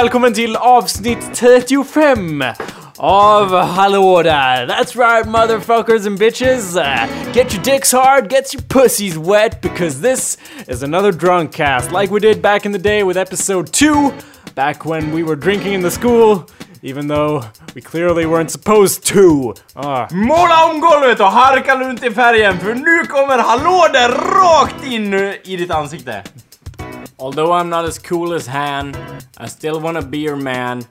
Välkommen till avsnitt 35 av Hallå där! That's right motherfuckers and bitches! Uh, get your dicks hard, get your pussies wet because this is another drunk cast like we did back in the day with episode 2 back when we were drinking in the school even though we clearly weren't supposed to. Ah. Måla om golvet och harka runt i färgen för nu kommer hallå där rakt in i ditt ansikte. Although I'm not as cool as Han, I still wanna be your man.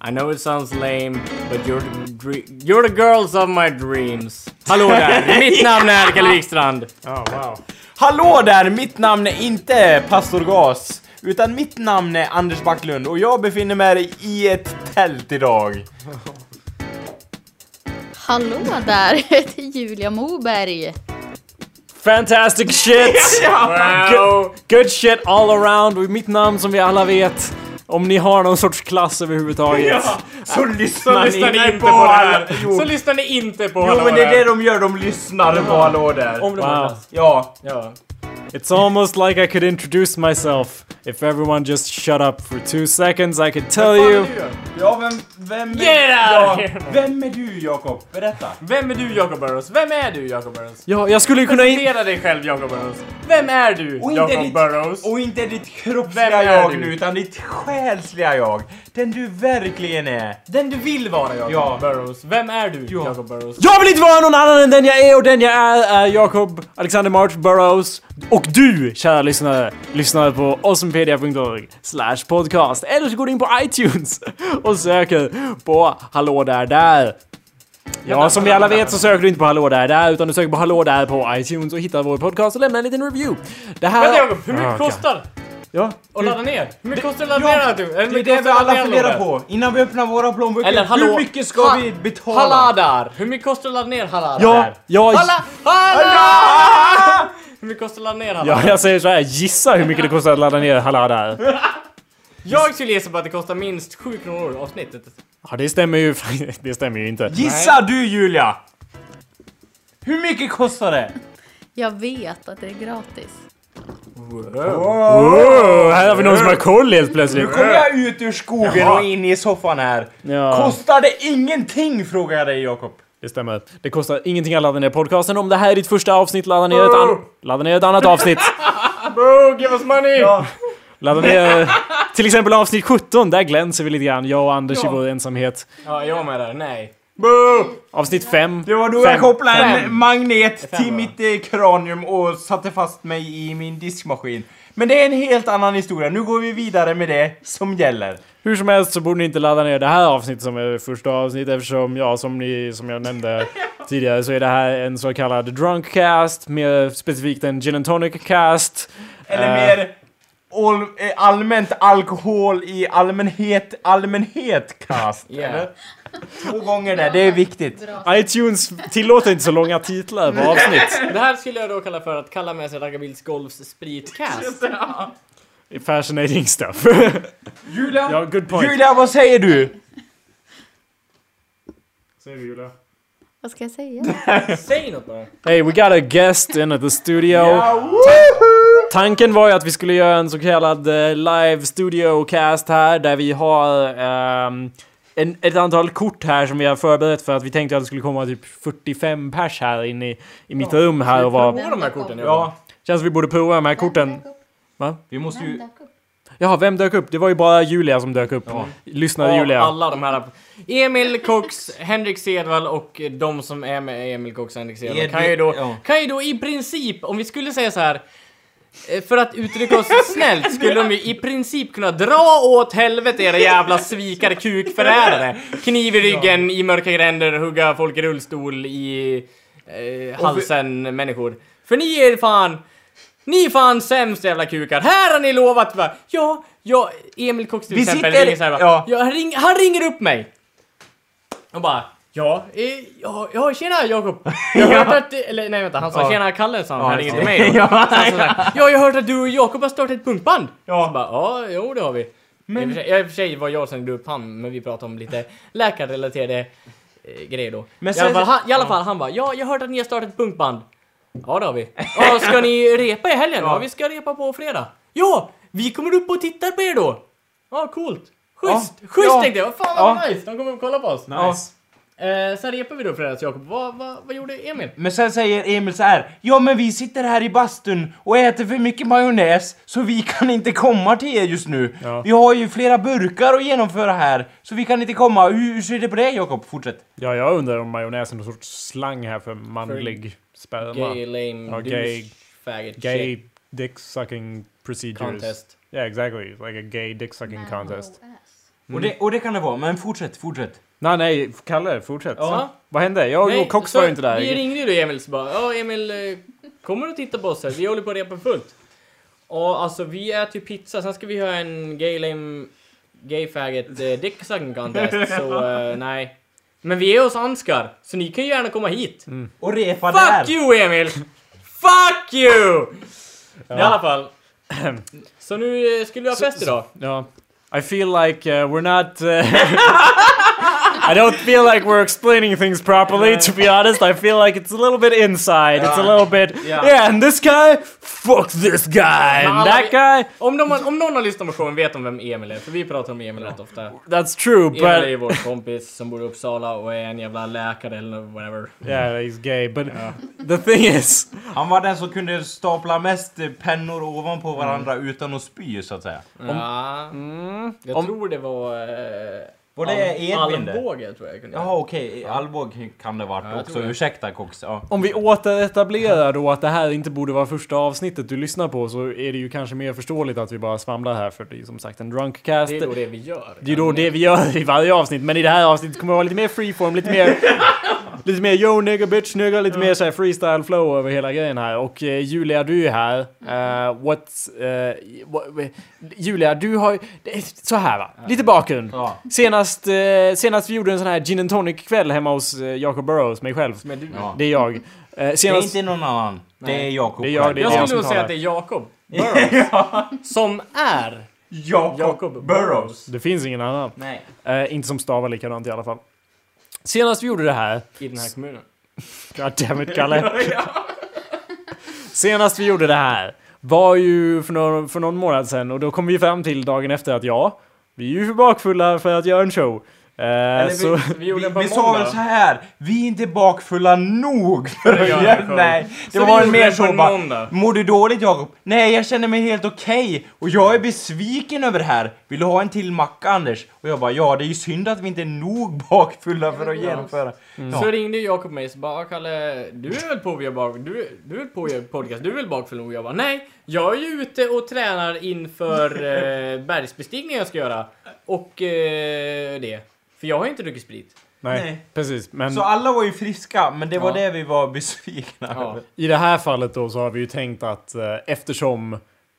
I know it sounds lame, but you're the, dre- you're the girls of my dreams. Hallå där! Mitt namn är Kalle Wikstrand. Oh, wow. Hallå där, mitt namn är inte Pastor Gas. Utan mitt namn är Anders Backlund och jag befinner mig i ett tält idag. Hallå där, jag heter Julia Moberg. Fantastic shit! Wow. Good shit all around och mitt namn som vi alla vet. Om ni har någon sorts klass överhuvudtaget. Så Så lyssnar lyssnar ni ni inte på på det här. Jo, Så lyssnar ni inte på jo men det är det de gör, de lyssnar på Hallå där. Om de har Wow. Ja. Ja. It's almost like I could introduce myself. If everyone just shut up for two seconds I could tell you. Ja, vem... Vem är, Get out ja. Vem är du Jakob? Berätta. Vem är du Jacob Burrows? Vem är du Jacob Burrows? Ja, jag skulle ju kunna... Presentera dig själv Jacob Burrows. Vem är du ditt, Burrows? och inte ditt kroppsliga jag du? nu, utan ditt själsliga jag. Den du verkligen är. Den du vill vara Jacob Ja. Burrows. Vem är du Ja. Jacob Burrows? Jag vill inte vara någon annan än den jag är och den jag är är Jacob Alexander March Burrows. Och du, kära lyssnare, lyssnar på awesomepedia.org slash podcast. Eller så går du in på iTunes och söker på Hallå där där. Ja, som vi alla vet så söker du inte på Hallå där där utan du söker på Hallå där på iTunes och hittar vår podcast och lämnar en liten review. Det här... Vänta Jacob, hur mycket Ah, kostar Ja. att ladda ner? Hur mycket kostar det att ladda ner? Hur Det är det vi alla funderar på innan vi öppnar våra plånböcker. Eller hallå, Hur mycket ska ha- vi betala? Halladar! Hur mycket kostar det att ladda ner Halladar? Ja, ja, Halla, halla! Hur mycket kostar det att ladda ner Halladar? ja, jag säger så här. gissa hur mycket det kostar att ladda ner Hallå där. Jag skulle gissa på att det kostar minst 7 kronor avsnittet. Ja, det stämmer ju, det stämmer ju inte. Gissa du Julia! Hur mycket kostar det? Jag vet att det är gratis. Oh, här har vi någon som har koll helt Nu plötsligt. kommer jag ut ur skogen och in i soffan här. Ja. Kostar det ingenting frågar jag dig Jakob. Det stämmer. Det kostar ingenting att ladda ner podcasten. Om det här är ditt första avsnitt, ladda ner ett, an- ladda ner ett annat avsnitt. Bro, give us money! Ladda ner till exempel avsnitt 17. Där glänser vi lite grann, jag och Anders i Ja. vår ensamhet. Ja, jag med där. Nej. Avsnitt 5. Det var då Fem. jag kopplade en Fem. magnet Fem, till mitt eh, kranium och satte fast mig i min diskmaskin. Men det är en helt annan historia. Nu går vi vidare med det som gäller. Hur som helst så borde ni inte ladda ner det här avsnittet som är första avsnitt eftersom, ja, som ni, som jag nämnde tidigare så är det här en så kallad drunkcast, mer specifikt en gin and tonic cast. Eller Eh, mer all, eh, allmänt alkohol i allmänhet, allmänhet cast. Yeah. Eller? Två gånger där, det är viktigt. iTunes tillåter inte så långa titlar på avsnitt. Det här skulle jag då kalla för att kalla med sig Raggarbilds Golfs spritcast. Fascinating stuff. Julia, ja, good point. Julia vad säger du? Säger du Julia? Vad ska jag säga? Säg något bara. Hey, we got a guest in at the studio. Tanken var ju att vi skulle göra en så kallad eh, live studio cast här där vi har ehm, en, ett antal kort här som vi har förberett för att vi tänkte att det skulle komma typ 45 pers här inne i, i mitt rum här och vara... Prova de här korten. Ja, Känns som vi borde prova de här korten. vi måste ju... Jaha, vem dök upp? Det var ju bara Julia som dök upp. Ja. Lyssnade Av Julia. alla de här. Emil Cox, Henrik Sedvall och de som är med Emil Cox och Henrik Sedvall kan ju då, ja. kan ju då i princip, om vi skulle säga så här. Eh, För att uttrycka oss snällt skulle de ju i princip kunna dra åt helvete era jävla svikare kukförrädare. Kniv i ryggen, i mörka gränder, hugga folk i rullstol, i eh, halsen människor. För ni är fan, ni är fan sämst jävla kukar. Här har ni lovat va? Ja, ja, Emil Cox till Vi exempel sitter- ringer så här, va? ja. Ja, han, ring, han ringer upp mig. Och bara Ja, eh, ja, ja tjena Jakob. Jag har hört att... Eller nej vänta, han sa Ja. tjena Kalle sa han. Ja, han ja. till mig då. Ja, Så han sa så här, ja, jag har hört att du och Jakob har startat ett punkband. Ja. Bara, ja, jo det har vi. Men... I, och för sig, I och för sig var jag som drog upp han, men vi pratade om lite läkarrelaterade eh, grejer då. Men I, alla fall, han, I alla fall, han bara, ja, jag har hört att ni har startat ett punkband. Ja, det har vi. Ja, ska ni repa i helgen? Ja. Ja. vi ska repa på fredag. Ja, vi kommer upp och tittar på er då. Ja, coolt. Schysst! Ja. Schysst Ja. tänkte jag. Vad fan vad Ja. nice! De kommer att kolla på oss. Nice. Eh, sen repar vi då fredags Jakob. Vad, vad, vad gjorde Emil? Men sen säger Emil så här. Ja men vi sitter här i bastun och äter för mycket majonnäs så vi kan inte komma till er just nu. Ja. Vi har ju flera burkar att genomföra här så vi kan inte komma. Hur, hur ser det på det Jakob? Fortsätt. Ja, jag undrar om majonnäs är någon sorts slang här för manlig sperma. Gay, lame, Ja, gay- faggot, Gay shit, dick sucking procedures. contest. Yeah, exactly. Like a gay dick sucking contest. Och, det, och det kan det vara, men fortsätt, fortsätt. Nej, nej, Kalle, fortsätt. Ja. Vad hände? Jag Nej, och Cox så var ju inte där. Vi ringde ju då Emil så bara, ja Emil, eh, kommer du titta på oss här? Vi håller på att repa fullt. Och alltså vi äter ju pizza, sen ska vi ha en gay lame, gay faggot eh, dick sucking contest, så eh, nej. Men vi är hos Anskar, så ni kan ju gärna komma hit. Och repa Fuck där. you Emil! Fuck you! I alla fall. Så nu eh, skulle vi ha fest idag. Ja. I feel like uh, we're not... Uh, I don't feel like we're explaining things properly, to be honest. I feel like it's a little bit inside. It's a little bit... Yeah. Yeah, and this guy? Fuck this guy! And that vi- guy? Om, de, om någon har lyssnat på showen vet de vem Emil är, för vi pratar om Emil rätt ofta. That's true, Emil är ju but... vår kompis som bor i Uppsala och är en jävla läkare eller whatever. Yeah, he's gay, but the thing is... Han var den som kunde stapla mest pennor ovanpå varandra utan att spy så att säga. ja, jag Om- tror det var... Eh, Var det Edvin det? Tror jag kunde Jaha okej, Alvbåg kan det varit Ja, jag också. tror det. Ursäkta Cox. Ja. Om vi återetablerar då att det här inte borde vara första avsnittet du lyssnar på så är det ju kanske mer förståeligt att vi bara svamlar här för det är ju som sagt en drunkcast. Det är då det vi gör. Det är då det vi gör i varje avsnitt, men i det här avsnittet kommer det vara lite mer freeform, lite mer... lite mer yo nigga bitch nigga, lite mer såhär freestyle flow över hela grejen här. Och eh, Julia, du är här. Uh, what, eh, what... Julia, du har Så här va, lite bakgrund. Ja. Senast, eh, senast vi gjorde en sån här gin and tonic kväll hemma hos eh, Jacob Burrows, mig själv. Men du, Ja. Det är jag. Eh, Det är senast... inte någon annan. Det är Jakob Det är jag, det är jag jag skulle nog säga att det är Jakob Burrows. som är Jakob, Jacob Burrows. Det finns ingen annan. Nej. Eh, inte som stavar likadant i alla fall. Senast vi gjorde det här i den här kommunen. God damn it, Kalle. Senast vi gjorde det här var ju för någon, för någon månad sedan och då kom vi fram till dagen efter att ja, vi är ju för bakfulla för att göra en show. Eh, så, vi, vi Vi, vi sa väl så här. vi är inte bakfulla nog för att Ja, göra... cool. Nej, det Så var mer det på så bara, måndag. Mår du dåligt Jakob? Nej, jag känner mig helt okej. Och jag är besviken över det här. Vill du ha en till macka Anders? Och jag bara, ja det är ju synd att vi inte är nog bakfulla för att genomföra. Så ringde Jakob mig och bara Kalle, du är väl på att göra bak... Du, du är väl på att podcast? Du är väl bakfull? Och jag bara nej, jag är ju ute och tränar inför eh, bergsbestigningen jag ska göra. Och eh, det. För jag har ju inte druckit sprit. nej, Nej. precis. Men Så alla var ju friska, men det var Ja. det vi var besvikna Ja. över. i det här fallet då så har vi ju tänkt att eh, eftersom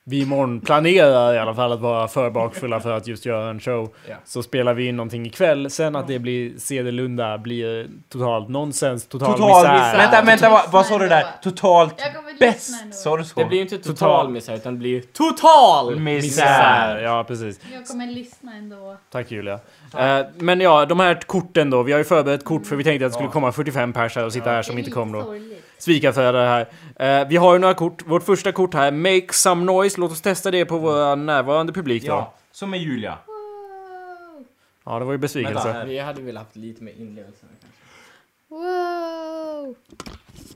vi imorgon planerar i alla fall att vara för bakfulla för att just göra en show. Ja. Så spelar vi in någonting ikväll. Sen att det blir Sedelunda blir totalt nonsens, total, Total misär. Vänta, vänta, vad, vad sa du där? Totalt bäst? Sa du så? Det blir ju inte total, Total. misär, utan det blir ju total Misär. Misär, ja precis. Jag kommer lyssna ändå. Tack Julia. Eh, men ja, de här korten då. Vi har ju förberett kort för vi tänkte att det skulle komma 45 pers här och sitta här som inte kom då. sorgligt. Svika för det här. Eh, vi har ju några kort. Vårt första kort här, Make some noise. Låt oss testa det på vår närvarande publik då. Ja, som är Julia. Ja, det var ju besvikelse. Vänta. Vi hade väl haft lite mer inlevelse. kanske. Wow!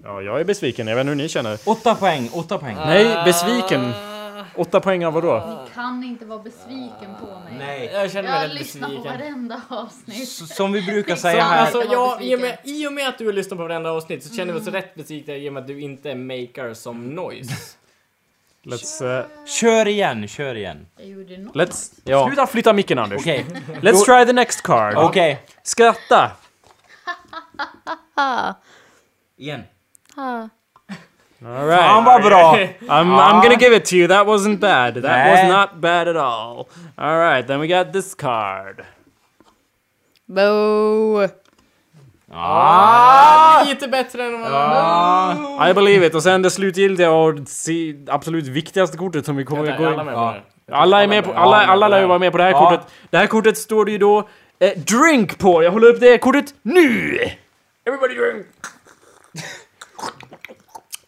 Ja, jag är besviken. Jag vet inte hur ni känner. Åtta poäng, åtta poäng. Nej, besviken. Åtta poäng av vadå? Ni kan inte vara besviken på mig. Nej. Jag känner Jag mig rätt lyssnar på besviken. varenda avsnitt. S- Som vi brukar Så säga här. Alltså, Jag i, och med, I och med att du har lyssnat på varenda avsnitt så känner vi oss rätt besvikna i och med att du inte är maker som noise. Let's... eh, Kör igen, kör igen. Jag gjorde något. let's... Ja. Sluta flytta micken Anders. Okej. Let's try the next card. Okej. Skratta. Igen. All right. Han var bra. I'm, I'm gonna give it to you. That wasn't bad. That Nej. was not bad at all. All right, then we got this card. Boo! Ah! Lite bättre än vad... Ah. I believe it. Och sen det slutgiltiga och absolut viktigaste kortet som vi kommer är alla med på Ja. det? Alla är med på, alla, alla lär ju vara med på det här Ja. kortet. Det här kortet står det ju då eh, drink på. Jag håller upp det kortet nu! Everybody drink!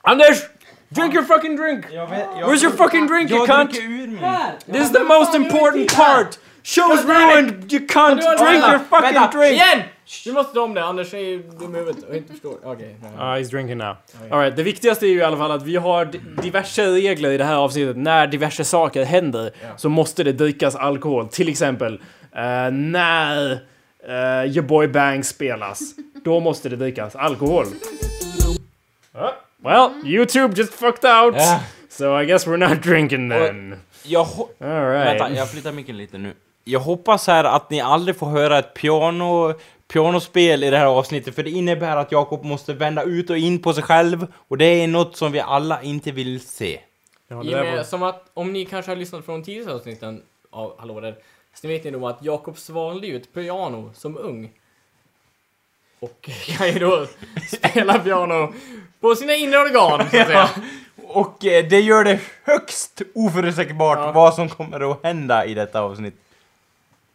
Anders! Drink your fucking drink! Jag vet, jag, Where's your fucking drink you jag cunt? dricker ur min. This is the most important part! Show's ruined! You har- drink your fucking drink! Igen! Du måste ta om det, Anders är dum i huvudet och inte förstår. Okej. nej. Ah, he's drinking now. Alright, det viktigaste är ju i alla fall att vi har diverse regler i det här avsnittet. När diverse saker händer så måste det drickas alkohol. Till exempel eh, när uh, your boy Bang spelas. Då måste det drickas alkohol. Ah, well, YouTube just fucked out. Ja. So I guess we're not drinking then. Jag ho- Alright. Vänta, jag flyttar micken lite nu. Jag hoppas här att ni aldrig får höra ett piano, pianospel i det här avsnittet, för det innebär att Jakob måste vända ut och in på sig själv, och det är något som vi alla inte vill se. Ja, det I där och var- med, som att om ni kanske har lyssnat från tidigare avsnitten av Hallå där, så vet ni då att Jakob svalde ju ett piano som ung. Och kan ju då spela piano på sina inre organ, så att säga. Och eh, det gör det högst oförutsägbart Ja. vad som kommer att hända i detta avsnitt.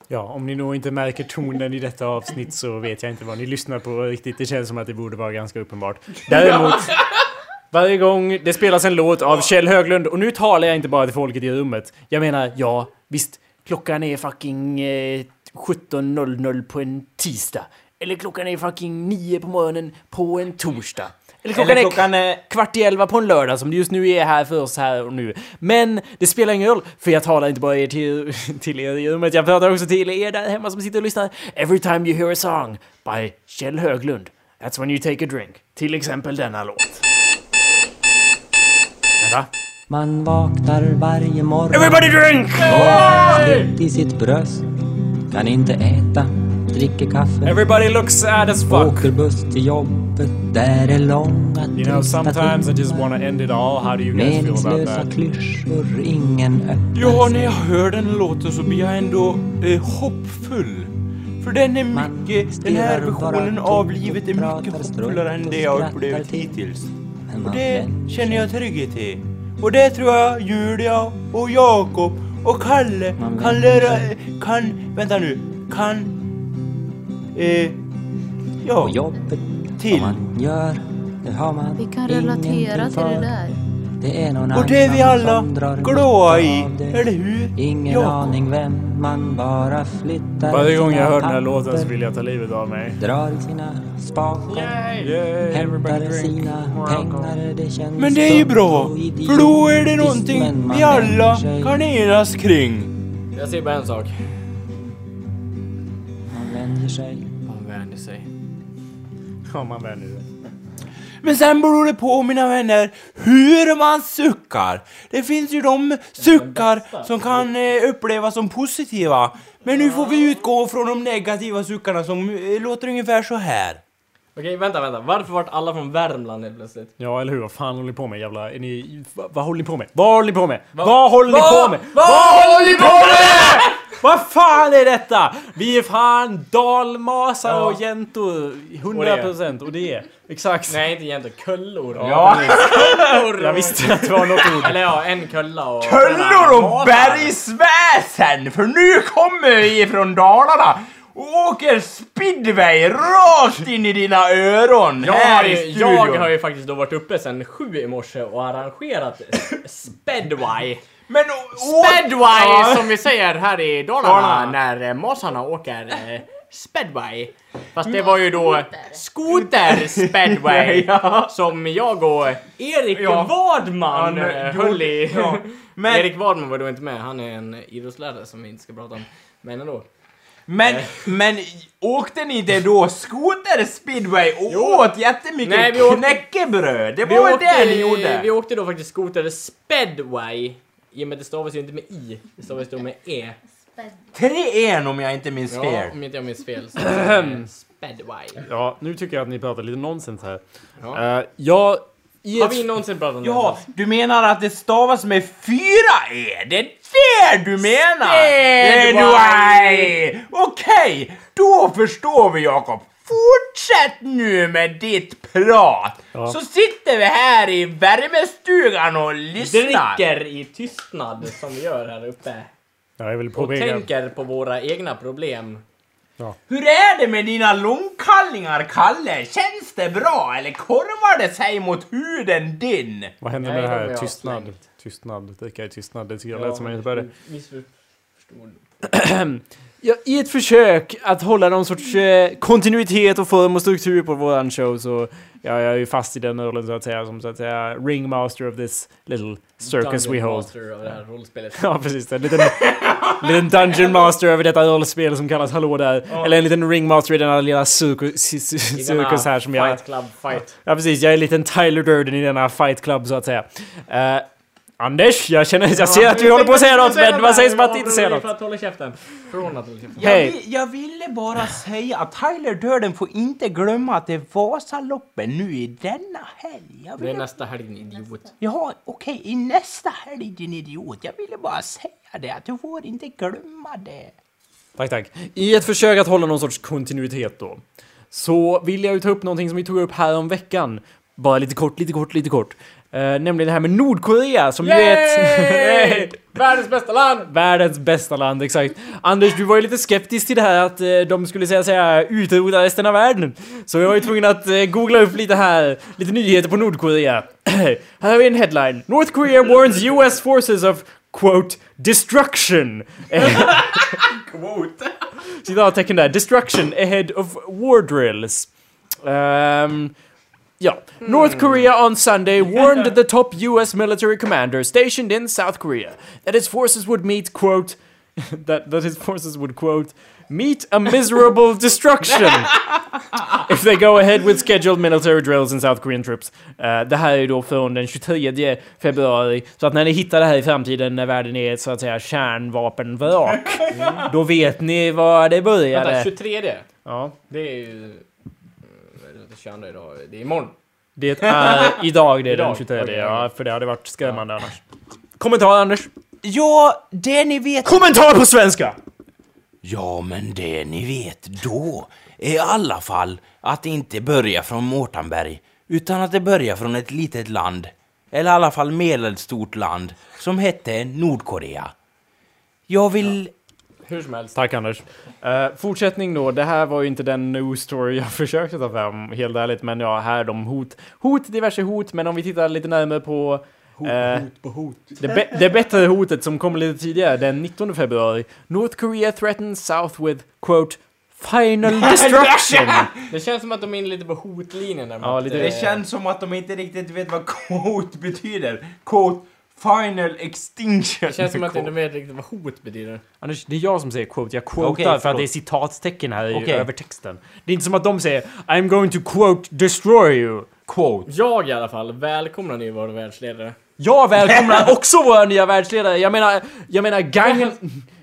Ja, om ni nog inte märker tonen i detta avsnitt så vet jag inte vad ni lyssnar på riktigt. Det känns som att det borde vara ganska uppenbart. Däremot, varje gång det spelas en låt av Kjell Höglund, och nu talar jag inte bara till folket i rummet. Jag menar, ja, visst, klockan är fucking eh, 17.00 på en tisdag. Eller klockan är fucking 9 på morgonen på en torsdag. Eller klockan, Eller klockan är... kvart i elva på en lördag som det just nu är här för oss här och nu. Men det spelar ingen roll, för jag talar inte bara er till, till er i rummet, jag pratar också till er där hemma som sitter och lyssnar. Every time you hear a song by Kjell Höglund, that's when you take a drink. Till exempel denna låt. Vänta. Man vaknar varje morgon Everybody drink! slut i sitt bröst Kan inte äta, dricker kaffe Everybody looks sad as fuck. Åker buss till jobbet Där är långa You know, sometimes I just wanna end it all. How do you guys feel about that? klyschor ingen öppnar Ja, när jag hör den låten så blir jag ändå eh, hoppfull. För den är mycket, den här versionen av livet är mycket hoppfullare än det jag upplevt till. hittills. Och det känner jag trygghet i. Och det tror jag Julia och Jakob och Kalle kan lära, kan, vänta nu, kan, eh, ja, På jobbet, Till. man gör Det har man Vi kan relatera till det där. Det är någon och det är vi alla glada i, eller hur? Ingen Jakob? aning vem man bara flyttar Varje gång jag hör den här låten så vill jag ta livet av mig. Drar sina spakar Yay, Hämtar sina pengar Det känns Men det är ju bra, och för då är det någonting vi alla kan enas kring. Jag säger bara en sak. Man vänjer sig sig. Ja, man vänjer sig. Men sen beror det på mina vänner hur man suckar. Det finns ju de suckar som kan eh, upplevas som positiva. Men nu får vi utgå från de negativa suckarna som eh, låter ungefär så här. Okej, vänta, vänta. Varför vart alla från Värmland helt plötsligt? Ja, eller hur? Vad fan håller ni på med? Jävla... Är ni... Vad, vad håller ni på med? Vad håller ni på med? Vad håller ni på med? vad håller ni på med? Vad fan är detta? Vi är fan dalmasar och jäntor. 100% och det är exakt. Nej, inte egentligen. Kullor. Ja. Kullor. Jag visste att det var något ord. Eller ja, en kulla och... Kullor och bergsväsen! För nu kommer vi från Dalarna och åker speedway rakt in i dina öron Jag här har, i ju, studion. jag har ju faktiskt då varit uppe sen sju i morse och arrangerat Spedway. Men Spedway Ja. som vi säger här i Dalarna Dalarna. när eh, mossarna åker eh, Spedway. Fast det var ju då skoter Spedway Ja. som jag och Erik Ja. Wadman Ja, eh, jo, höll i. ja. Men- Erik Wadman var då inte med, han är en idrottslärare som vi inte ska prata om. Men ändå. Men, men åkte ni inte då skoter speedway och åt jättemycket Nej, vi åkte- knäckebröd? Det Vi var väl åkte, det ni gjorde? vi åkte då faktiskt skoter Spedway. I och med att det stavas ju inte med i, det stavas då med e. 3-1 om jag inte minns Ja, fel. om inte jag minns fel. Så Spedway. Ja, nu tycker jag att ni pratar lite nonsens här. Ja. Uh, jag... I Har ett- vi någonsin pratat om Ja, du menar att det stavas med fyra e? Det är det du menar? Speedway! Okej, då förstår vi Jakob. Fortsätt nu med ditt prat! Ja. Så sitter vi här i värmestugan och lyssnar. Dricker i tystnad som vi gör här uppe. Ja, jag vill Och påpeka... tänker på våra egna problem. Hur är det med dina långkallingar, Kalle? Känns det bra eller korvar det sig mot huden din? Vad händer Nej, med det de är här? Tystnad. slängt. Tystnad. Dricka i tystnad. Det tycker jag lät som började. Missförstod. Ja, I ett försök att hålla någon sorts eh, kontinuitet och form och struktur på våran show så ja, jag är ju fast i den rollen så att säga som så att säga ringmaster of this little circus we hold. Master av det här rollspelet. Ja, precis. En liten, liten dungeon master över detta rollspel som kallas Hallå där. Eller en liten ringmaster i denna lilla cirkus, cirkus här som jag... Fight Club fight. Ja, precis. Jag är en liten Tyler Durden i denna fight club så att säga. Eh, Anders, jag känner, jag ser att du håller på att säga något, men vad sägs om att inte säga För något? att hålla käften. Från att hålla käften. Jag, Hej. vill, jag ville bara säga att Tyler Durden får inte glömma att det är Vasaloppen nu i denna helg. Jag Det är nästa helg din idiot. ja, okej, i nästa helg din idiot. Jag ville bara säga det, att du får inte glömma det. Tack, tack. I ett försök att hålla någon sorts kontinuitet då, så vill jag ju ta upp någonting som vi tog upp här om veckan. Bara lite kort, lite kort, lite kort. Eh, nämligen det här med Nordkorea som ju är Yay! ett... Världens bästa land! Världens bästa land, exakt. Anders, du var ju lite skeptisk till det här att eh, de skulle säga, säga utrota resten av världen. Så jag var ju tvungen att eh, googla upp lite här, lite nyheter på Nordkorea. här har vi en headline. North Korea warns US forces of quote destruction. Quote. Citattecken där. Destruction ahead of war drills. Ehm, ja. North Korea on Sunday warned the top US military commander stationed in South Korea that its forces would meet, quote, that, that his forces would, quote, meet a miserable destruction if they go ahead with scheduled military drills in South Korean troops. Eh, det här är då från den 23 februari, så att när ni hittar det här i framtiden när världen är ett så att säga kärnvapenvrak, då vet ni var det Vänta, började. 23. Ja. Det är ju... eh, vad är det, 22 idag. Det är imorgon. Det är idag det är den 23, Okay. ja, för det hade varit skrämmande annars. Kommentar Anders? Ja, det ni vet... Kommentar på svenska! Ja, men det ni vet då är i alla fall att det inte börjar från Mårtanberg, utan att det börjar från ett litet land, eller i alla fall medelstort land, som hette Nordkorea. Jag vill... Hur som helst. Tack Anders. Eh, fortsättning då, det här var ju inte den news story jag försökte ta fram, helt ärligt, men ja, här är de hot. Hot, diverse hot, men om vi tittar lite närmare på eh, på hot. det, be- det bättre hotet som kom lite tidigare, den 19 februari. North Korea threatens South with, quote, final destruction. Det känns som att de är inne lite på hotlinjen där. Ja, lite- Det känns som att de inte riktigt vet vad quote betyder. Quote, final extinction. Det känns som att de inte vet riktigt vad hot betyder. Anders, det är jag som säger quote. Jag quotar Okej, för att det är citatstecken här i Okej. över texten. Det är inte som att de säger I'm going to quote destroy you. Quote. Jag i alla fall välkomnar ni vår världsledare. Jag välkomnar också våra nya världsledare. Jag menar, jag menar Gangnam...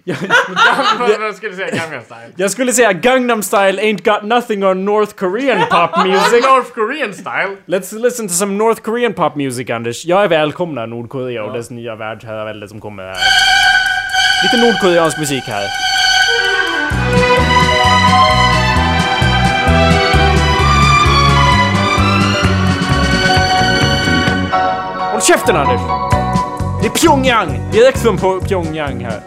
jag, skulle säga? Gangnam style? jag skulle säga Gangnam style ain't got nothing on North Korean pop music. North Korean style? Let's listen to some North Korean pop music, Anders. Jag välkomnar Nordkorea och dess nya världsherravälde som kommer här. Lite nordkoreansk musik här. Håll käften Anders! Det är Pyongyang! Direkt från Pyo- Pyongyang här.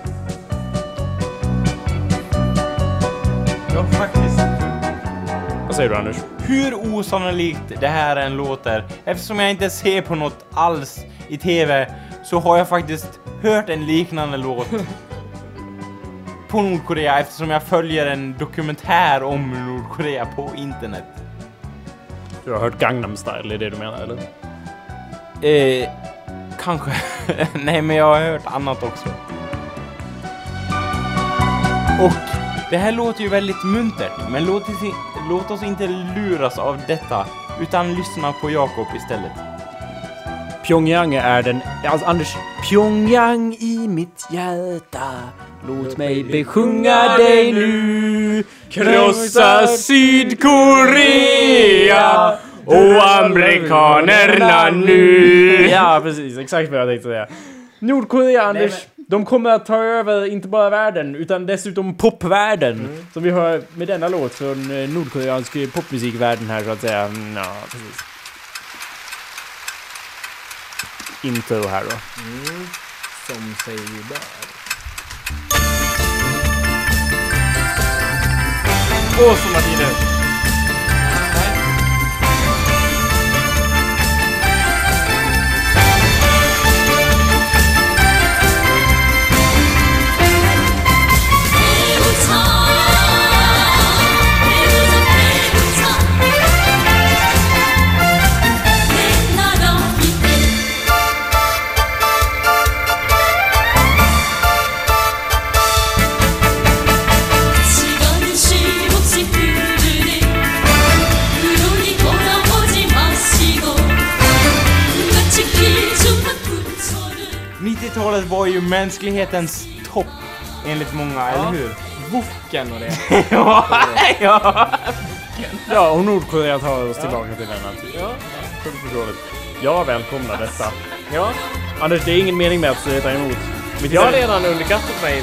Vad säger du Anders? Hur osannolikt det här än låter, eftersom jag inte ser på något alls i TV, så har jag faktiskt hört en liknande låt på Nordkorea eftersom jag följer en dokumentär om Nordkorea på internet. Du har hört Gangnam style, är det du menar eller? Eh, kanske. Nej, men jag har hört annat också. Och det här låter ju väldigt muntert, men låt oss, låt oss inte luras av detta, utan lyssna på Jakob istället. Pyongyang är den... Alltså Anders, Pyongyang i mitt hjärta Låt mig besjunga dig nu Krossa Sydkorea och amerikanerna nu Ja, precis. Exakt vad jag tänkte säga. Nordkorea, Anders, de kommer att ta över inte bara världen, utan dessutom popvärlden. Som vi hör med denna låt från eh, nordkoreansk popmusikvärlden här så att säga. Mm, Ja, precis. Intro här då. Som sig bör. Åh! 80-talet var ju mänsklighetens topp, enligt många, eller hur? Woken och det. ja, ja. Ja, och Nordkorea tar oss tillbaka till denna tid. Ja, förståeligt. Jag välkomnar detta. Ja, Anders, det är ingen mening med att ta emot. Vi jag har redan underkastat mig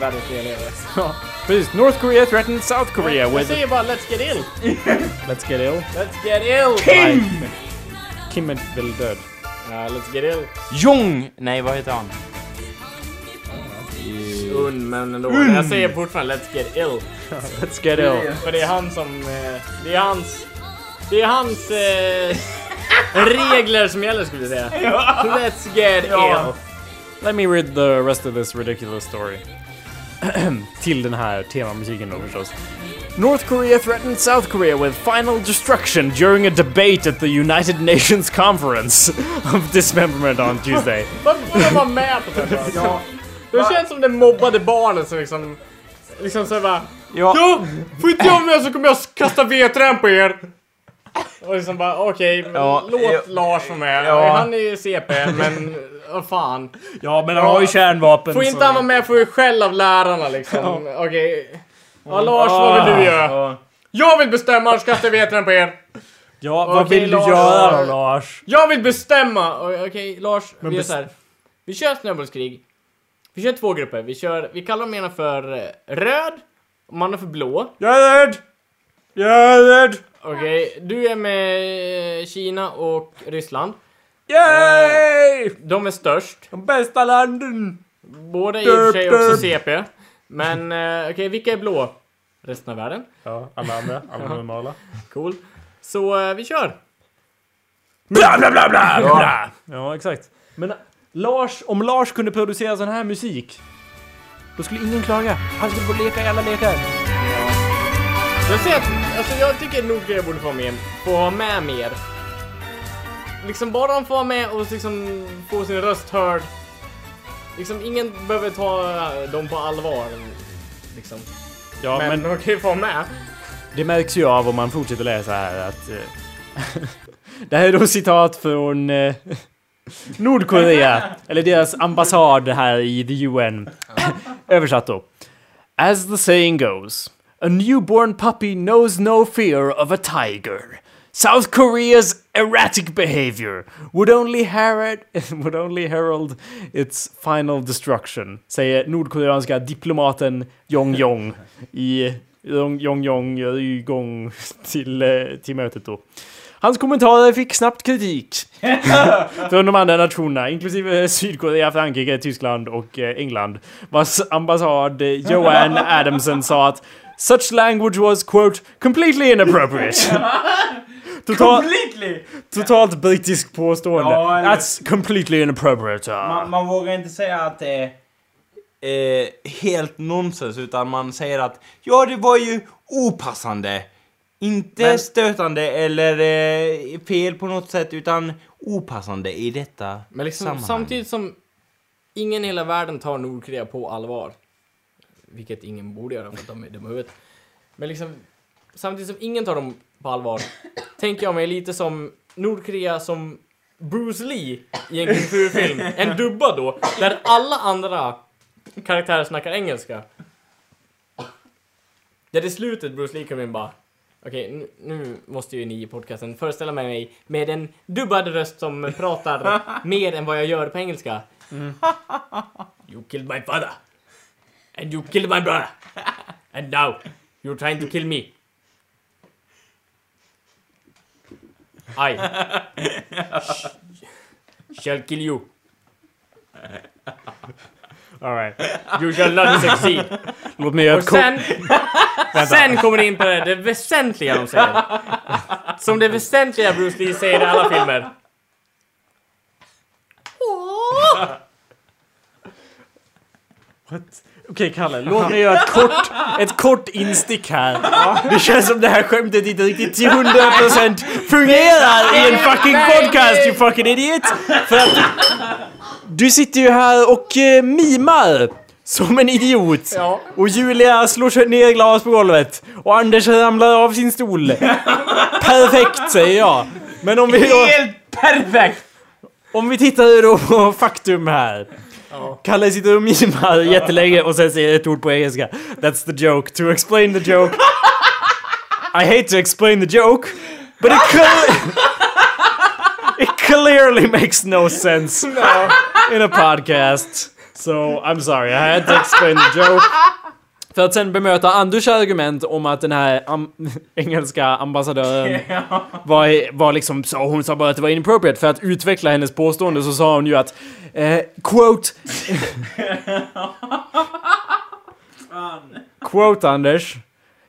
världens lever. Ja, precis. North Korea threatens South Korea Jag with... säger bara let's get ill. Let's get ill. Let's get ill! Kim! Kim är väl död. Ja, let's get ill. Jong! Nej, vad heter han? Un, men ändå. Jag säger fortfarande let's get ill. Let's get ill. För det är han som... eh, Det är hans... Det är hans... Eh, regler som gäller skulle jag säga. Let's get ill. Let me read the rest of this ridiculous story. Till den här temamusiken då förstås. North Korea threatened South Korea with final destruction during a debate at the United Nations Conference of Dismemberment on Tuesday. Det känns som det mobbade barnet som liksom... Liksom såhär bara... Ja. Ja! Får inte jag med så kommer jag kasta vedträn på er! Och liksom bara okej, men Ja, låt ja, Lars vara med. ja. Han är ju CP, men vad fan. Ja, men han har ju kärnvapen. Får inte han vara med får ju skäll av lärarna liksom. Okej. Ja Lars, vad vill du göra? Ja, Jag vill bestämma, annars kastar jag vedträn på er. ja vad Okej, vill du Lars. göra då Lars? Jag vill bestämma! Okej, Lars, vi gör så här. Vi kör snöbollskrig. Vi kör två grupper. Vi kör, vi kallar dem ena för eh, röd, och de andra för blå. Jag är rädd! Jag är rädd! Okej, du är med eh, Kina och Ryssland. Yay! De är störst. De bästa landen! Båda är i och för sig också. CP. Men eh, okej, vilka är blå? Resten av världen. Ja, alla andra. Alla normala. Cool. Så eh, vi kör. Bla bla bla bla! bla. Ja, exakt. Men Lars, om Lars kunde producera sån här musik, då skulle ingen klaga. Han skulle få leka i alla lekar. Jag säger att, alltså jag tycker Nordkorea borde få med, få ha med mer. Liksom bara de får vara med och liksom få sin röst hörd. Liksom ingen behöver ta eh, dem på allvar. Liksom. Ja, men, men de kan ju få med. det märks ju av om man fortsätter läsa här att... eh, det här är då citat från eh, Nordkorea, eller deras ambassad här i the UN. Översatt då. As the saying goes, a newborn puppy knows no fear of a tiger. South Korea's erratic behavior would only herald, would only herald its final destruction, säger nordkoreanska diplomaten Jong Jong i Jong Jong Jong till, eh, till mötet då. Hans kommentarer fick snabbt kritik från de andra nationerna, inklusive Sydkorea, Frankrike, Tyskland och eh, England, vars ambassad eh, Joanne Adamson sa att such language was quote completely inappropriate. Total, Completely! totalt brittiskt påstående. Ja, eller- That's completely inappropriate. uh. Man, man vågar inte säga att det är eh, helt nonsens, utan man säger att ja, det var ju opassande. Inte Men- stötande eller eh, fel på något sätt, utan opassande i detta Men liksom sammanhang. samtidigt som ingen i hela världen tar Nordkorea på allvar. Vilket ingen borde göra för att de är dumma huvudet. Men liksom samtidigt som ingen tar dem på allvar tänker jag mig lite som Nordkorea som Bruce Lee i en kung fu-film. En dubbad då, där alla andra karaktärer snackar engelska. Där i slutet Bruce Lee kommer in bara Okej, nu, måste ju ni i podcasten föreställa mig med en dubbad röst som pratar mer än vad jag gör på engelska. You killed my father. And you killed my brother. And now you're trying to kill me. I sh- shall kill you. All right. You shall not succeed. Låt mig göra Och ett sen, sen kommer det in på det, det väsentliga de säger. Som det väsentliga Bruce Lee säger i alla filmer. Okej Kalle, låt mig göra ett kort, ett kort instick här. Det känns som det här skämtet inte riktigt till 100% fungerar i en fucking podcast you fucking idiot! För att du sitter ju här och eh, mimar som en idiot. Ja. Och Julia slår ner glas på golvet. Och Anders ramlar av sin stol. Perfekt säger jag. Men om vi då... Helt perfekt! Om vi tittar då på faktum här. Kalle sitter och mimar jättelänge och sen säger ett ord på engelska. That's the joke. To explain the joke. I hate to explain the joke, but it, cle- it clearly makes no sense in a podcast. So I'm sorry, I had to explain the joke. För att sen bemöta Anders argument om att den här am- engelska ambassadören var, var liksom så, hon sa bara att det var inappropriate. För att utveckla hennes påstående så sa hon ju att eh, quote Quote Anders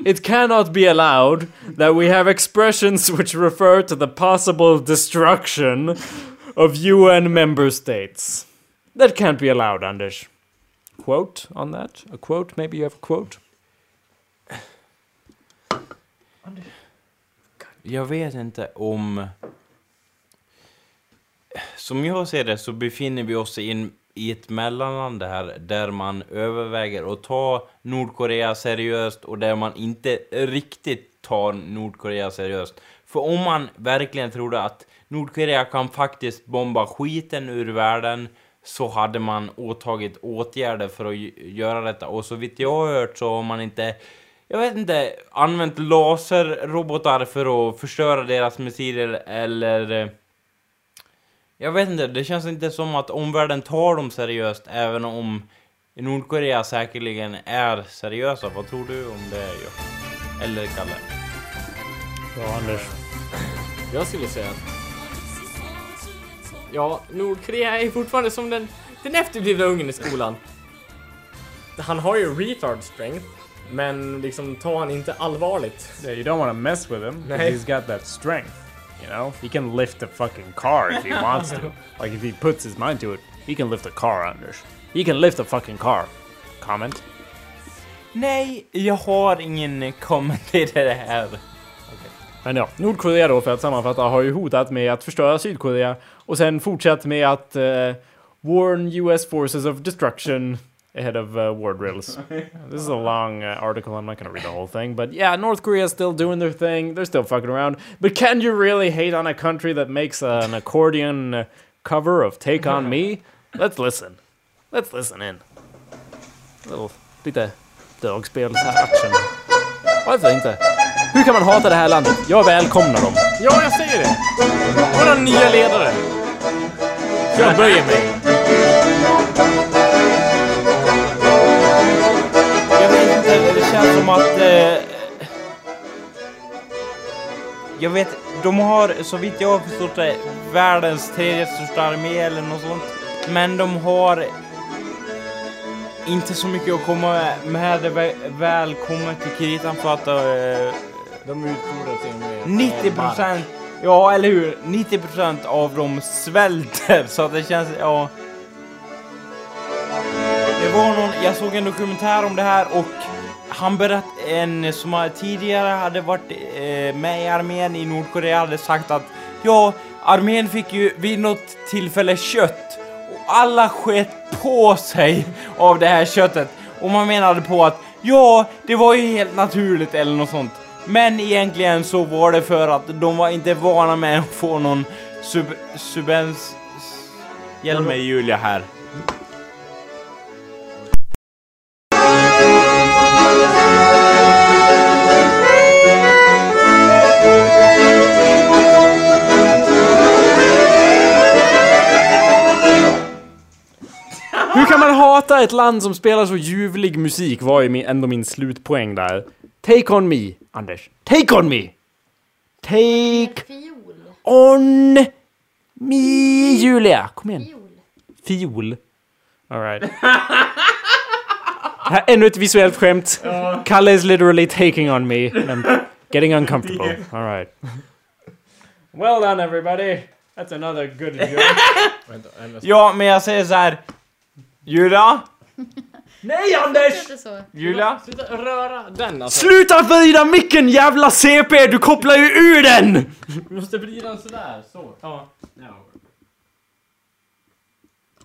It cannot be allowed that we have expressions which refer to the possible destruction of UN member states. That can't be allowed, Anders. Quote on that? A quote? Maybe you have a quote? Jag vet inte om... Som jag ser det så befinner vi oss in i ett mellanland här där man överväger att ta Nordkorea seriöst och där man inte riktigt tar Nordkorea seriöst. För om man verkligen trodde att Nordkorea kan faktiskt bomba skiten ur världen så hade man åtagit åtgärder för att gö- göra detta och så vitt jag har hört så har man inte jag vet inte, använt laserrobotar för att förstöra deras missiler eller... Jag vet inte, det känns inte som att omvärlden tar dem seriöst även om Nordkorea säkerligen är seriösa. Vad tror du om det, jo? Eller Kalle? Ja, Anders. Jag skulle säga att... Ja, Nordkorea är fortfarande som den, den efterblivna ungen i skolan. Han har ju retard strength, men liksom ta han inte allvarligt. Yeah, you don't want to mess with him because he's got that strength. You know, he can lift a fucking car if he wants to. Like if he puts his mind to it, he can lift a car, Anders. He can lift a fucking car. Comment? Nej, jag har ingen kommentar till det här. Men ja, Nordkorea då för att sammanfatta har ju hotat med att förstöra Sydkorea och sen fortsatt med att uh, warn US forces of destruction ahead of uh, war drills. this is a long uh, article, I'm not gonna read the whole thing, but yeah, North Korea's still doing their thing, they're still fucking around. But can you really hate on a country that makes an accordion uh, cover of Take On Me? Let's listen. Let's listen in. Little, lite dragspelsaction. Varför inte? Hur kan man hata det här landet? Jag välkomnar dem. Ja, jag säger det! Våra nya ledare! Jag böjer mig. Jag vet inte, det känns som att... Eh, jag vet, de har så vitt jag har förstått det världens tredje största armé eller något sånt. Men de har inte så mycket att komma med det vä- väl kommer till kritan för att eh, De utfodrar sin... eh, 90 procent, ja eller hur, 90% av dem svälter så att det känns, ja. Det var någon, jag såg en dokumentär om det här och han berättade, en som tidigare hade varit eh, med i armén i Nordkorea hade sagt att ja, armén fick ju vid något tillfälle kött och alla sket på sig av det här köttet och man menade på att ja, det var ju helt naturligt eller något sånt. Men egentligen så var det för att de var inte vana med att få någon sub... subens... Hjälp mig Julia här. Hur kan man hata ett land som spelar så ljuvlig musik var ju min, ändå min slutpoäng där. Take on me, Anders. Take on me! Take Fiol. on me, Julia! Kom igen. Fiol. Fiol. Alright. Här, ännu ett visuellt skämt. Kalle is literally taking on me. And I'm getting uncomfortable. Alright. Well done everybody. That's another good joke. Ja, men jag säger så här. Julia? Nej Anders! Julia? Sluta röra den alltså. Sluta vrida micken jävla CP! Du kopplar ju ur den! Du måste vrida den sådär, så. Ja.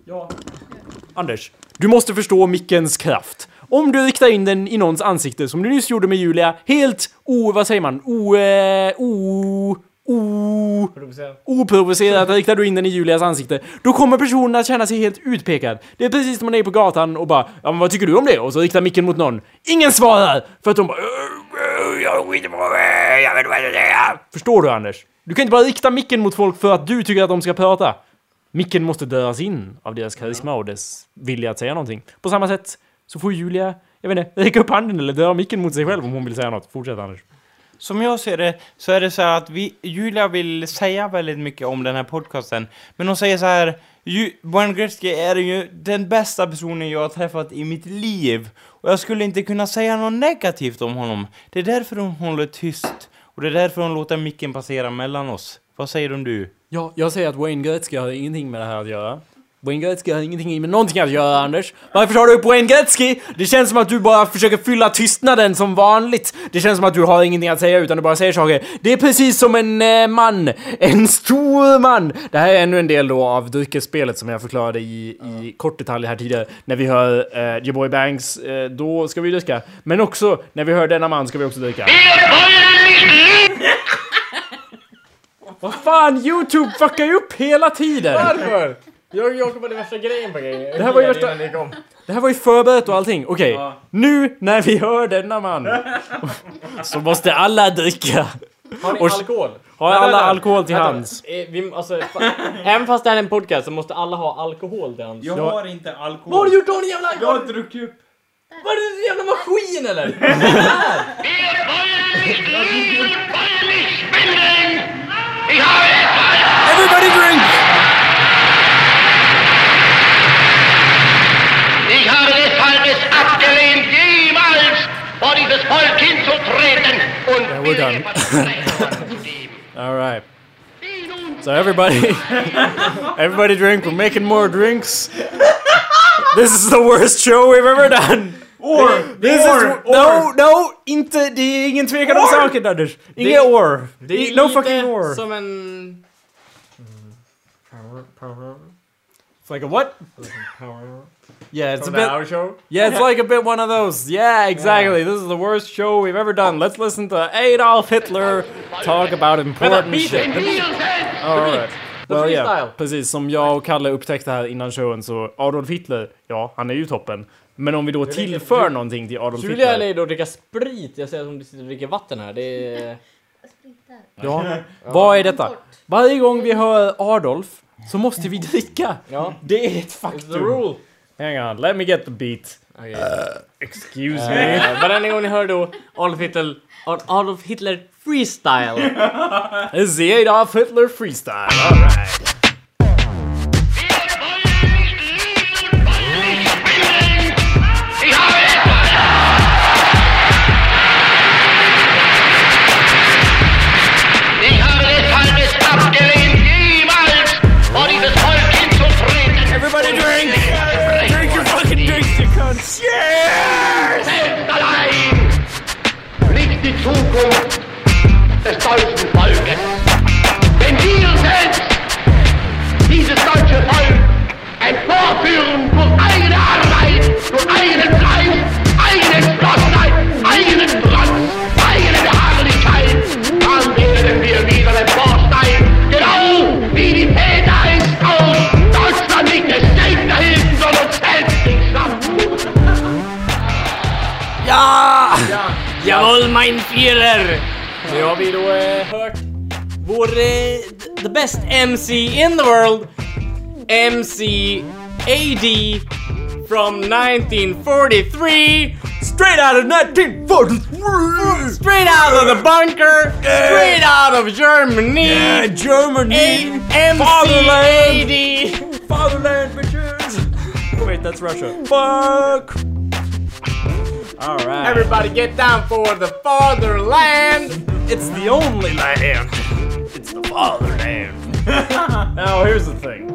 Ja. Anders, du måste förstå mickens kraft. Om du riktar in den i någons ansikte, som du nyss gjorde med Julia, helt o... vad säger man? O... Eh, o o oprovocerat riktar du in den i Julias ansikte, då kommer personen att känna sig helt utpekad. Det är precis som man är på gatan och bara ja, men vad tycker du om det? Och så riktar micken mot någon. Ingen svarar! För att de bara jag skiter på mig, jag vet vad jag ska. Förstår du Anders? Du kan inte bara rikta micken mot folk för att du tycker att de ska prata. Micken måste döras in av deras karisma och dess vilja att säga någonting. På samma sätt så får Julia, jag vet inte, räcka upp handen eller döra micken mot sig själv om hon vill säga något. Fortsätt Anders. Som jag ser det så är det så här att vi, Julia vill säga väldigt mycket om den här podcasten. Men hon säger så här, Wayne Gretzky är ju den bästa personen jag har träffat i mitt liv. Och jag skulle inte kunna säga något negativt om honom. Det är därför hon håller tyst. Och det är därför hon låter micken passera mellan oss. Vad säger du om du? Ja, jag säger att Wayne Gretzky har ingenting med det här att göra. Wayne Gretzky har ingenting med någonting att göra, Anders. Varför tar du upp Wayne Gretzky? Det känns som att du bara försöker fylla tystnaden som vanligt. Det känns som att du har ingenting att säga utan du bara säger saker. Det är precis som en eh, man. En stor man. Det här är ännu en del då av dryckesspelet som jag förklarade i, i kort detalj här tidigare. När vi hör eh, Your Boy Banks, eh, då ska vi dricka. Men också när vi hör denna man ska vi också dricka. Vad fan, YouTube fuckar ju upp hela tiden! Varför? Jag och Jakob hade värsta grejen på grejen. Det här var ju värsta-. Det här var ju förberett och allting. Okej, nu när vi hör denna man så måste alla dricka. Har ni Och- alkohol? Har alla vänta. alkohol till Vänta, hands? eh, Vi, alltså, fa- även fast det här är en podcast så måste alla ha alkohol till hands. Jag Ja. har inte alkohol. Vad har du gjort av din jävla... Jag har druckit upp. Vad är det en jävla maskin eller? Everybody drink! Vor dieses Volk hinzutreten und we're done. ihr Versprechen zu geben. Alright. So everybody, everybody drink. We're making more drinks. This is the worst show we've ever done. Or! This or, is, no, no, inte, det är ingen tvekan om saken Anders. Inga Det- or. Det är no lite fucking or. som en... It's like a what? Yeah, it's a From bit. the Hour Show. Yeah, it's like a bit one of those. Yeah, exactly. This is the worst show we've ever done. Let's listen to Adolf Hitler talk about important shit. it. All right. Well, yeah, freestyle. precis som jag och Kalle upptäckte här innan showen så Adolf Hitler, ja, han är ju toppen. Men om vi då tillför Ju- någonting till Adolf Julia Hitler. eller då dricka sprit. Jag ser att hon sitter och dricker vatten här. Det är... Ja, vad är detta? Varje gång vi hör Adolf så måste vi dricka. Ja. Det är ett It's the faktum. Hang on, let me get the beat. Okej. Excuse me. Eh, Varenda gång ni då Adolf Hitler, Ad- Adolf Hitler freestyle. Is the Adolf Hitler freestyle. All right. Führer! Nu har vi då eh, hört vår eh, the best MC in the world MC AD from 1943 Straight out of 1943! straight out of the bunker straight out of Germany Yeah, Germany! A- MC Fatherland! AD Fatherland, bitches! Wait, that's Russia. Fuck! Alright. Everybody get down for the fatherland It's the only land. It's the fatherland. now here's the thing.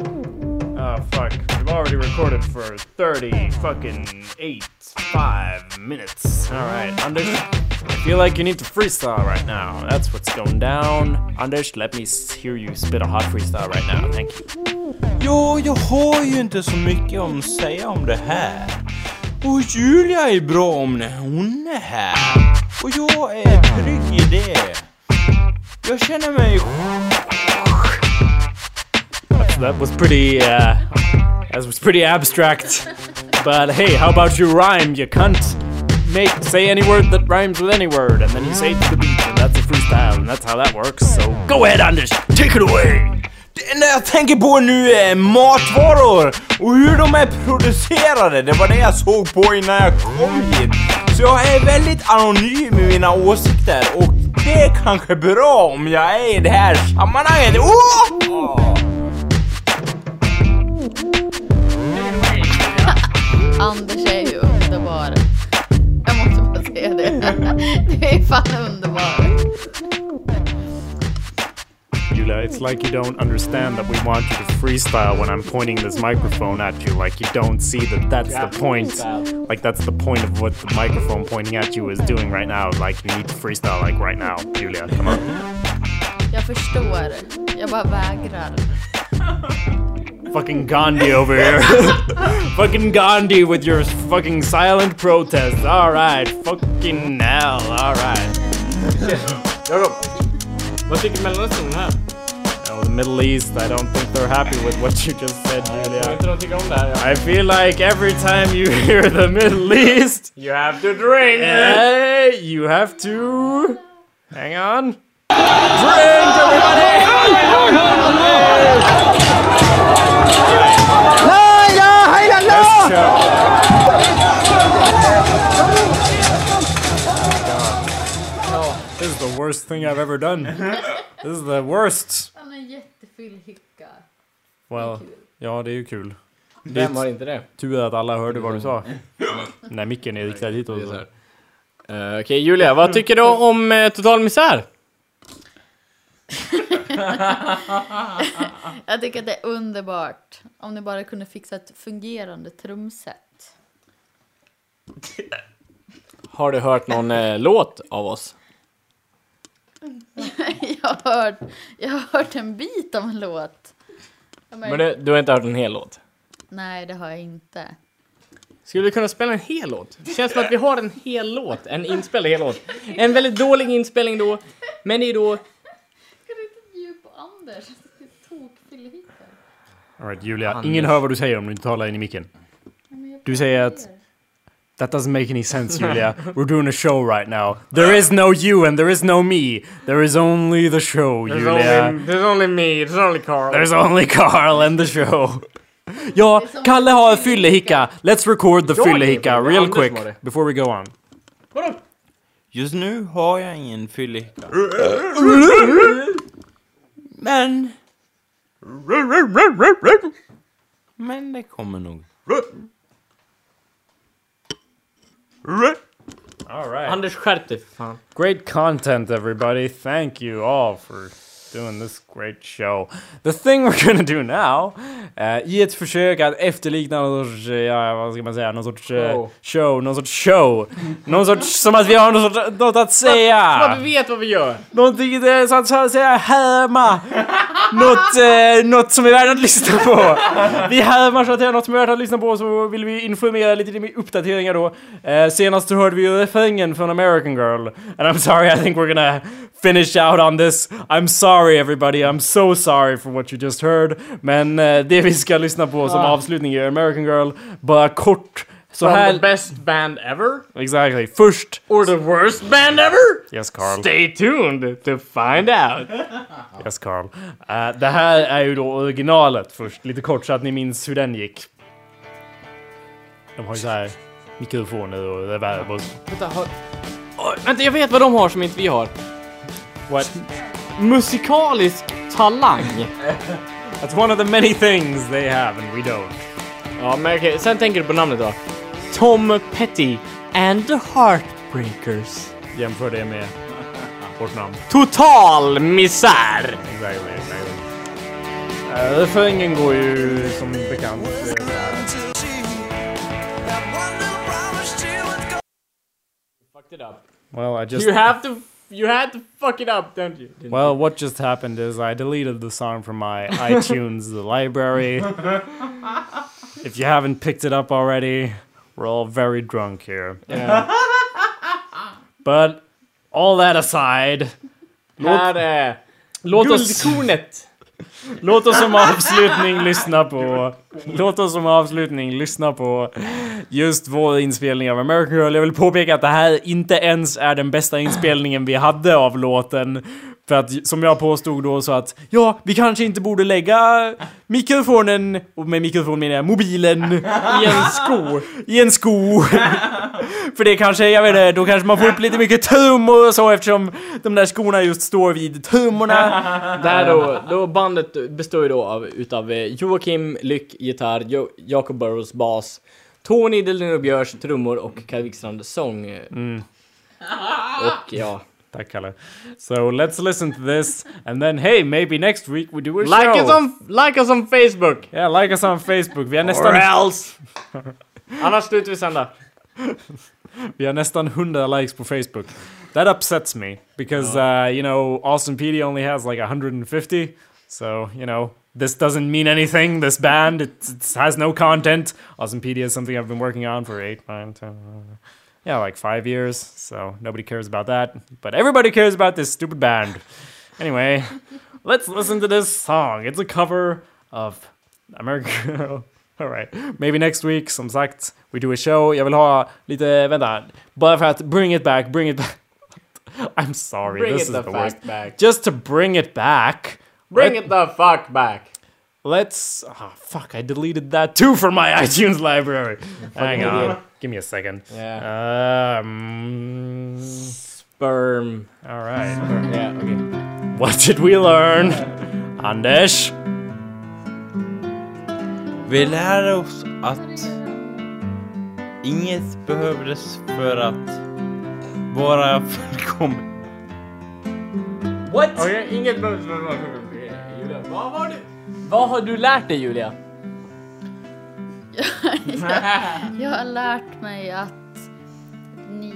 Oh fuck. We've already recorded for 30 fucking 8, 5 minutes. Alright, Anders. I feel like you need to freestyle right now. That's what's going down. Anders, let me hear you spit a hot freestyle right now. Thank you. Jo, jag har ju inte så mycket om att säga om det här. Och Julia är bra om när hon är här. Och jag är trygg i det. Jag känner mig... That was pretty, uh, that was pretty abstract. But hey, how about you rhyme, you cunt? Make, say any word that rhymes with any word, and then you say it to the beat, and that's a freestyle, and that's how that works. So go ahead, Anders, take it away! Det enda jag tänker på nu är matvaror och hur de är producerade. Det var det jag såg på innan jag kom hit. Så jag är väldigt anonym i mina åsikter och det är kanske bra om jag är i det här sammanhanget. Oh! Anders är ju underbar. Jag måste bara säga det. Du är fan underbar. Julia, it's like you don't understand that we want you to freestyle when I'm pointing this microphone at you. Like you don't see that that's the point. Like that's the point of what the microphone pointing at you is doing right now. Like you need to freestyle like right now, Julia. Come on. Jag förstår. Jag bara vägrar. fucking Gandhi over here. fucking Gandhi with your fucking silent protest. All right, fucking hell. All right. Jakob, vad tycker Mellanöstern om det här? Oh, the Middle East. I don't think they're happy with what you just said, Julia. inte de tycker om det här. Ja. I feel like every time you hear the Middle East, You have to drink! hey, you have to hang on. Drink, everybody! Best show. Worst thing I've ever done. This is the worst. Han har jättefull hicka. Well, ja det är ju kul. Vem har inte det? Tur att alla hörde vad du sa. När micken är riktad hitåt. Här. Eh, Okej, Julia, vad tycker du om uh, Total Misär? Jag tycker att det är underbart. Om ni bara kunde fixa ett fungerande trumset. Har du hört någon eh, låt av oss? Jag har hört, jag har hört en bit av en låt. Men du, du har inte hört en hel låt? Nej, det har jag inte. Skulle vi kunna spela en hel låt? Det känns som att vi har en hel låt, en inspelad hel låt. En väldigt dålig inspelning då, men det är då... Ska du inte bjuda på Anders? Tokfyllehicka. Alright Julia, ingen hör vad du säger om du inte talar in i micken. Du säger att That doesn't make any sense, Julia. We're doing a show right now. There is no you and there is no me. There is only the show, There's Julia. only, there's only me, there's only Carl. There's only Carl and the show. Ja, Kalle har en fyllehicka. Let's record the Jag fyllehicka real quick before we go on. Vadå? Just nu har jag ingen fyllehicka. Men... Men det kommer nog. All right. Anders, skärp dig för fan. Great content, everybody. Thank you all for doing this great show. The thing we're gonna do now, eh, i ett försök att efterlikna någon sorts, eh, ja, vad ska man säga, någon sorts eh, Show. någon sorts show. någon sorts, som att vi har något, sorts, något att Som säga. att vi vet vad vi gör. Någonting så att, så att säga härma. Något, eh, något som är värt att lyssna på. Vi härmar så att något som är värt att lyssna på så vill vi informera lite med uppdateringar då. Eh, senast hörde vi ju refrängen från American Girl. And I'm sorry, I think we're gonna finish out on this. I'm sorry everybody, I'm so sorry for what you just heard. Men eh, det vi ska lyssna på som avslutning är American Girl. Bara kort. Så From the här... best band ever? Exactly. Först... Or the worst band ever? Yes, Carl. Stay tuned to find out. Yes, Carl. Eh, det här är ju då originalet först, lite kort så att ni minns hur den gick. De har ju så här mikrofoner och reverb och... Vänta, har... Oj, vänta, jag vet vad de har som inte vi har. What? Musikalisk talang. That's one of the many things they have and we don't. Ja, men okej, sen tänker du på namnet då. Tom Petty and the Heartbreakers. Jämför det med vårt namn. Total misär! Exactly, exactly. Uh, refrängen går ju som bekant eh. Fucked it up. Well, I just... You have to... You had to fuck it up, don't you? Didn't Well, what just happened is I deleted the song from my iTunes library. If you haven't picked it up already, we're all very drunk here. Yeah. But all that aside, Här är Låt oss, guldkornet. låt oss som avslutning lyssna på... Låt oss som avslutning lyssna på just vår inspelning av American Girl. Jag vill påpeka att det här inte ens är den bästa inspelningen vi hade av låten. För att, som jag påstod då, så att ja, vi kanske inte borde lägga mikrofonen, och med mikrofon menar jag mobilen, I en sko. i en sko. För det kanske, jag vet inte, då kanske man får upp lite mycket trummor och så eftersom de där skorna just står vid trummorna. Där då, då bandet består ju då av utav eh, Joakim Lyck gitarr, jo, Jacob Burrows bas, Tony Delino Björs trummor och Kaj Wikstrand sång. Mm. Och ja. Tack Kalle. So let's listen to this and then hey, maybe next week we do a Like show. us, on, like us on Facebook! Yeah, like us on Facebook. Vi Or nästan, else! Annars slutar vi sända. vi har nästan 100 likes på Facebook. That upsets me because uh, you know Austin PD only has like 150. So you know this doesn't mean anything. This band it, it has no content. Austin PD is something I've been working on for eight, nine, ten, uh, yeah, like five years. So nobody cares about that, but everybody cares about this stupid band. Anyway, let's listen to this song. It's a cover of American Girl. All right. Maybe next week, som sagt, we do a show. Jag vill ha lite, vänta, bara för att bring it back, bring it back. I'm sorry, Bring this it is the the worst. back. Just to bring it back. Bring let- it the fuck back. Let's. Oh, fuck, I deleted that too from my iTunes library. Hang on. Give me a second. Yeah. Um, Sperm. all right. Yeah, okay. What did we learn? Anders? Vi lärde oss att inget behövdes för att vara fullkomligt. What? Okej, inget behövs Julia, vad var det? Vad har du lärt dig Julia? Jag har lärt mig att ni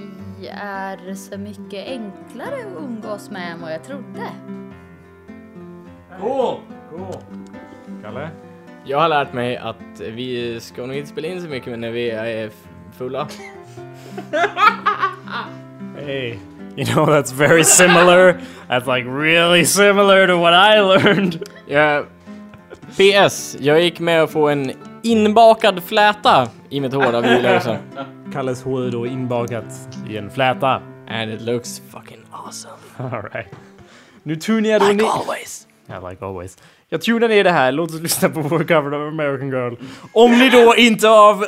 är så mycket enklare att umgås med än vad jag trodde. Cool! Kalle? Jag har lärt mig att vi ska nog inte spela in så mycket när vi är fulla. Hey, you know that's very similar. That's like really similar to what I learned. Jag... PS, jag gick med att få en inbakad fläta i mitt hår av Julia också. Kalles hår är då inbakat i en fläta. And it looks fucking awesome. All right. Nu tunar jag då ner... always. Yeah, like always. Jag tunar ner det här, låt oss lyssna på vår cover av American Girl. Om ni då inte av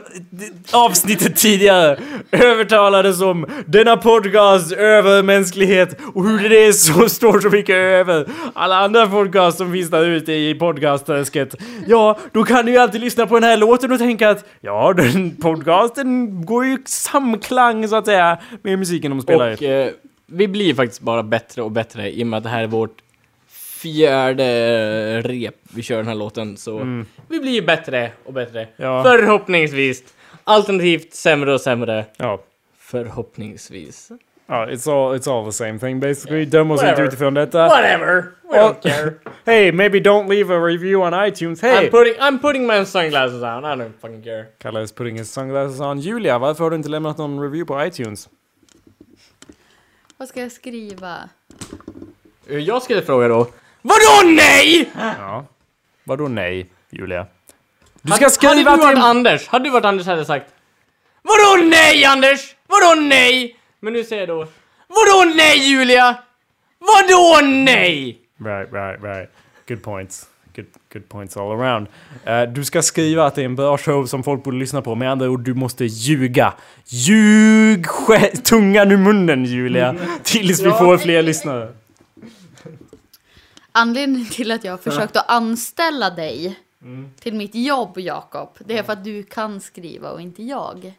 avsnittet tidigare övertalades om denna podcast över mänsklighet och hur det är som står så mycket över alla andra podcasts som finns där ute i podcastträsket. Ja, då kan ni ju alltid lyssna på den här låten och tänka att ja, den podcasten går ju i samklang så att säga med musiken de spelar i. Och eh, vi blir faktiskt bara bättre och bättre i och med att det här är vårt fjärde rep vi kör den här låten. Så vi blir bättre och bättre. Ja. Förhoppningsvis. Alternativt sämre och sämre. Ja. Förhoppningsvis. Ja, it's all, it's all the same thing basically. Döm oss inte utifrån detta. Whatever! We don't care. Hey, maybe don't leave a review on iTunes. Hey! I'm putting, I'm putting my sunglasses on. I don't fucking care. Kalle is putting his sunglasses on. Julia, varför har du inte lämnat någon review på iTunes? Vad ska jag skriva? Eh, Jag skulle fråga då. Vadå nej? Ja. Vadå nej, Julia? Du ska Hade skriva du varit till... Anders, hade du varit Anders hade jag sagt Vadå nej Anders? Vadå nej? Men nu säger jag då Vadå nej Julia? Vadå nej? Right, right, right. Good points. Good, good points all around. Eh, du ska skriva att det är en bra show som folk borde lyssna på. Med andra ord, du måste ljuga. Ljug tungan ur munnen, Julia. Tills vi får fler lyssnare. Anledningen till att jag har försökt att anställa dig till mitt jobb, Jakob, det är för att du kan skriva och inte jag.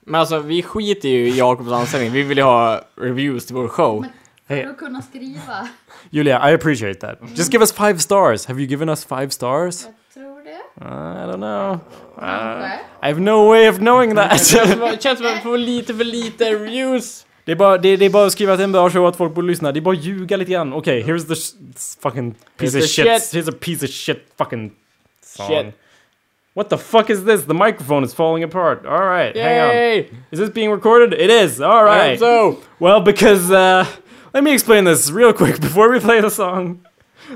Men alltså vi skiter ju i Jakobs anställning, vi vill ju ha reviews till vår show För att kunna skriva. Julia, I appreciate that. Just give us five stars. Have you given us five stars? Jag tror det. I don't know. Kanske. I have no way of knowing that. Det känns som att vi får lite för lite reviews det, är bara, det, det är bara att skriva att det är en bra show att folk borde lyssna. Det är bara att ljuga lite grann. Okej, here's the fucking piece of shit. shit. Here's a piece of shit fucking song. Shit. What the fuck is this? The microphone is falling apart. All right, hang on. Is this being recorded? It is. All right. so! Well, because uh, let me explain this real quick before we play the song.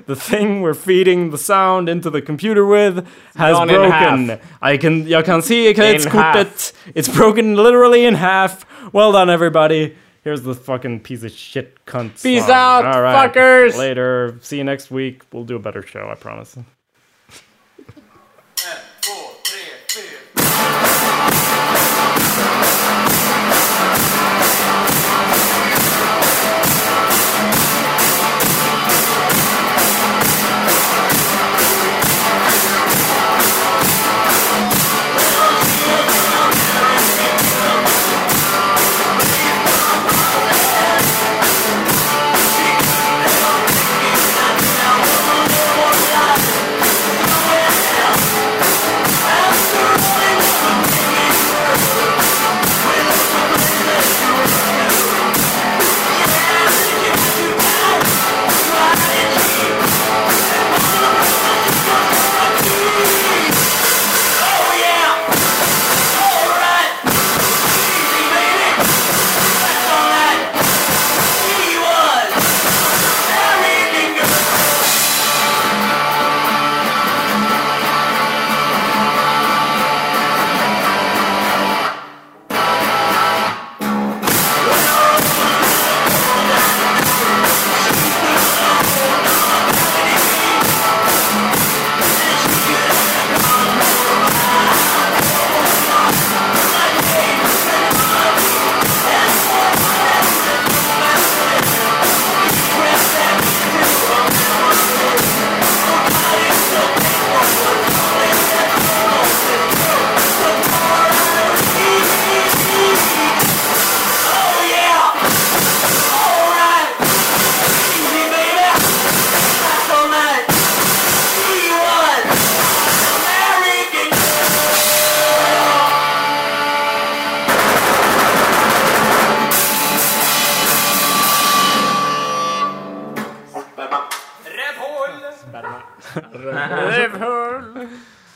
The thing we're feeding the sound into the computer with has Gone broken. I can, jag kan se In klippet. It's broken literally in half. Well done, everybody. Here's the fucking piece of shit cunt. Peace song. out, All right. fuckers. Later. See you next week. We'll do a better show, I promise.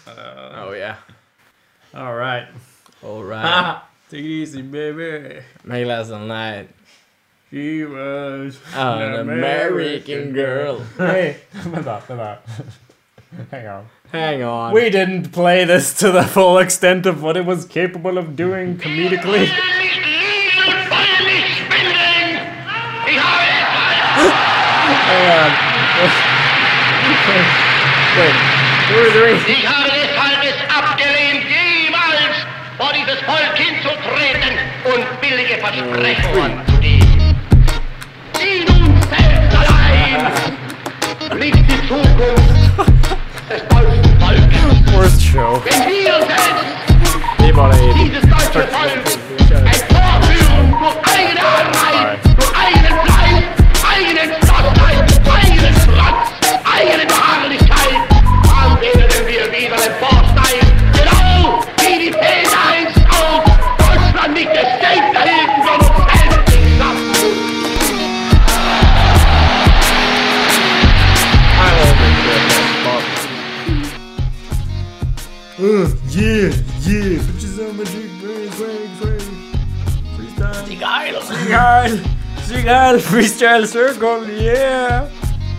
Oh yeah. All right. Alright. Take it easy, baby. Mig last night. She was An American girl. Hey, vänta, vänta. Hang on. Hang on. We didn't play this to the full extent of what it was capable of doing comedically. nicht liegen Ich habe deshalb es abgelehnt, jemals vor dieses Volk hinzutreten und billige Versprechungen zu geben. In uns selbst allein liegt die Zukunft des deutschen Volkes. Wenn wir selbst dieses deutsche Volk emporführen durch eigene Arbeit, durch eigenen Fleiß, Freestyle. Freestyle. Freestyle. Circle, yeah.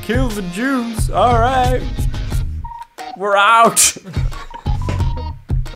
Kill the Jews. All right. We're out.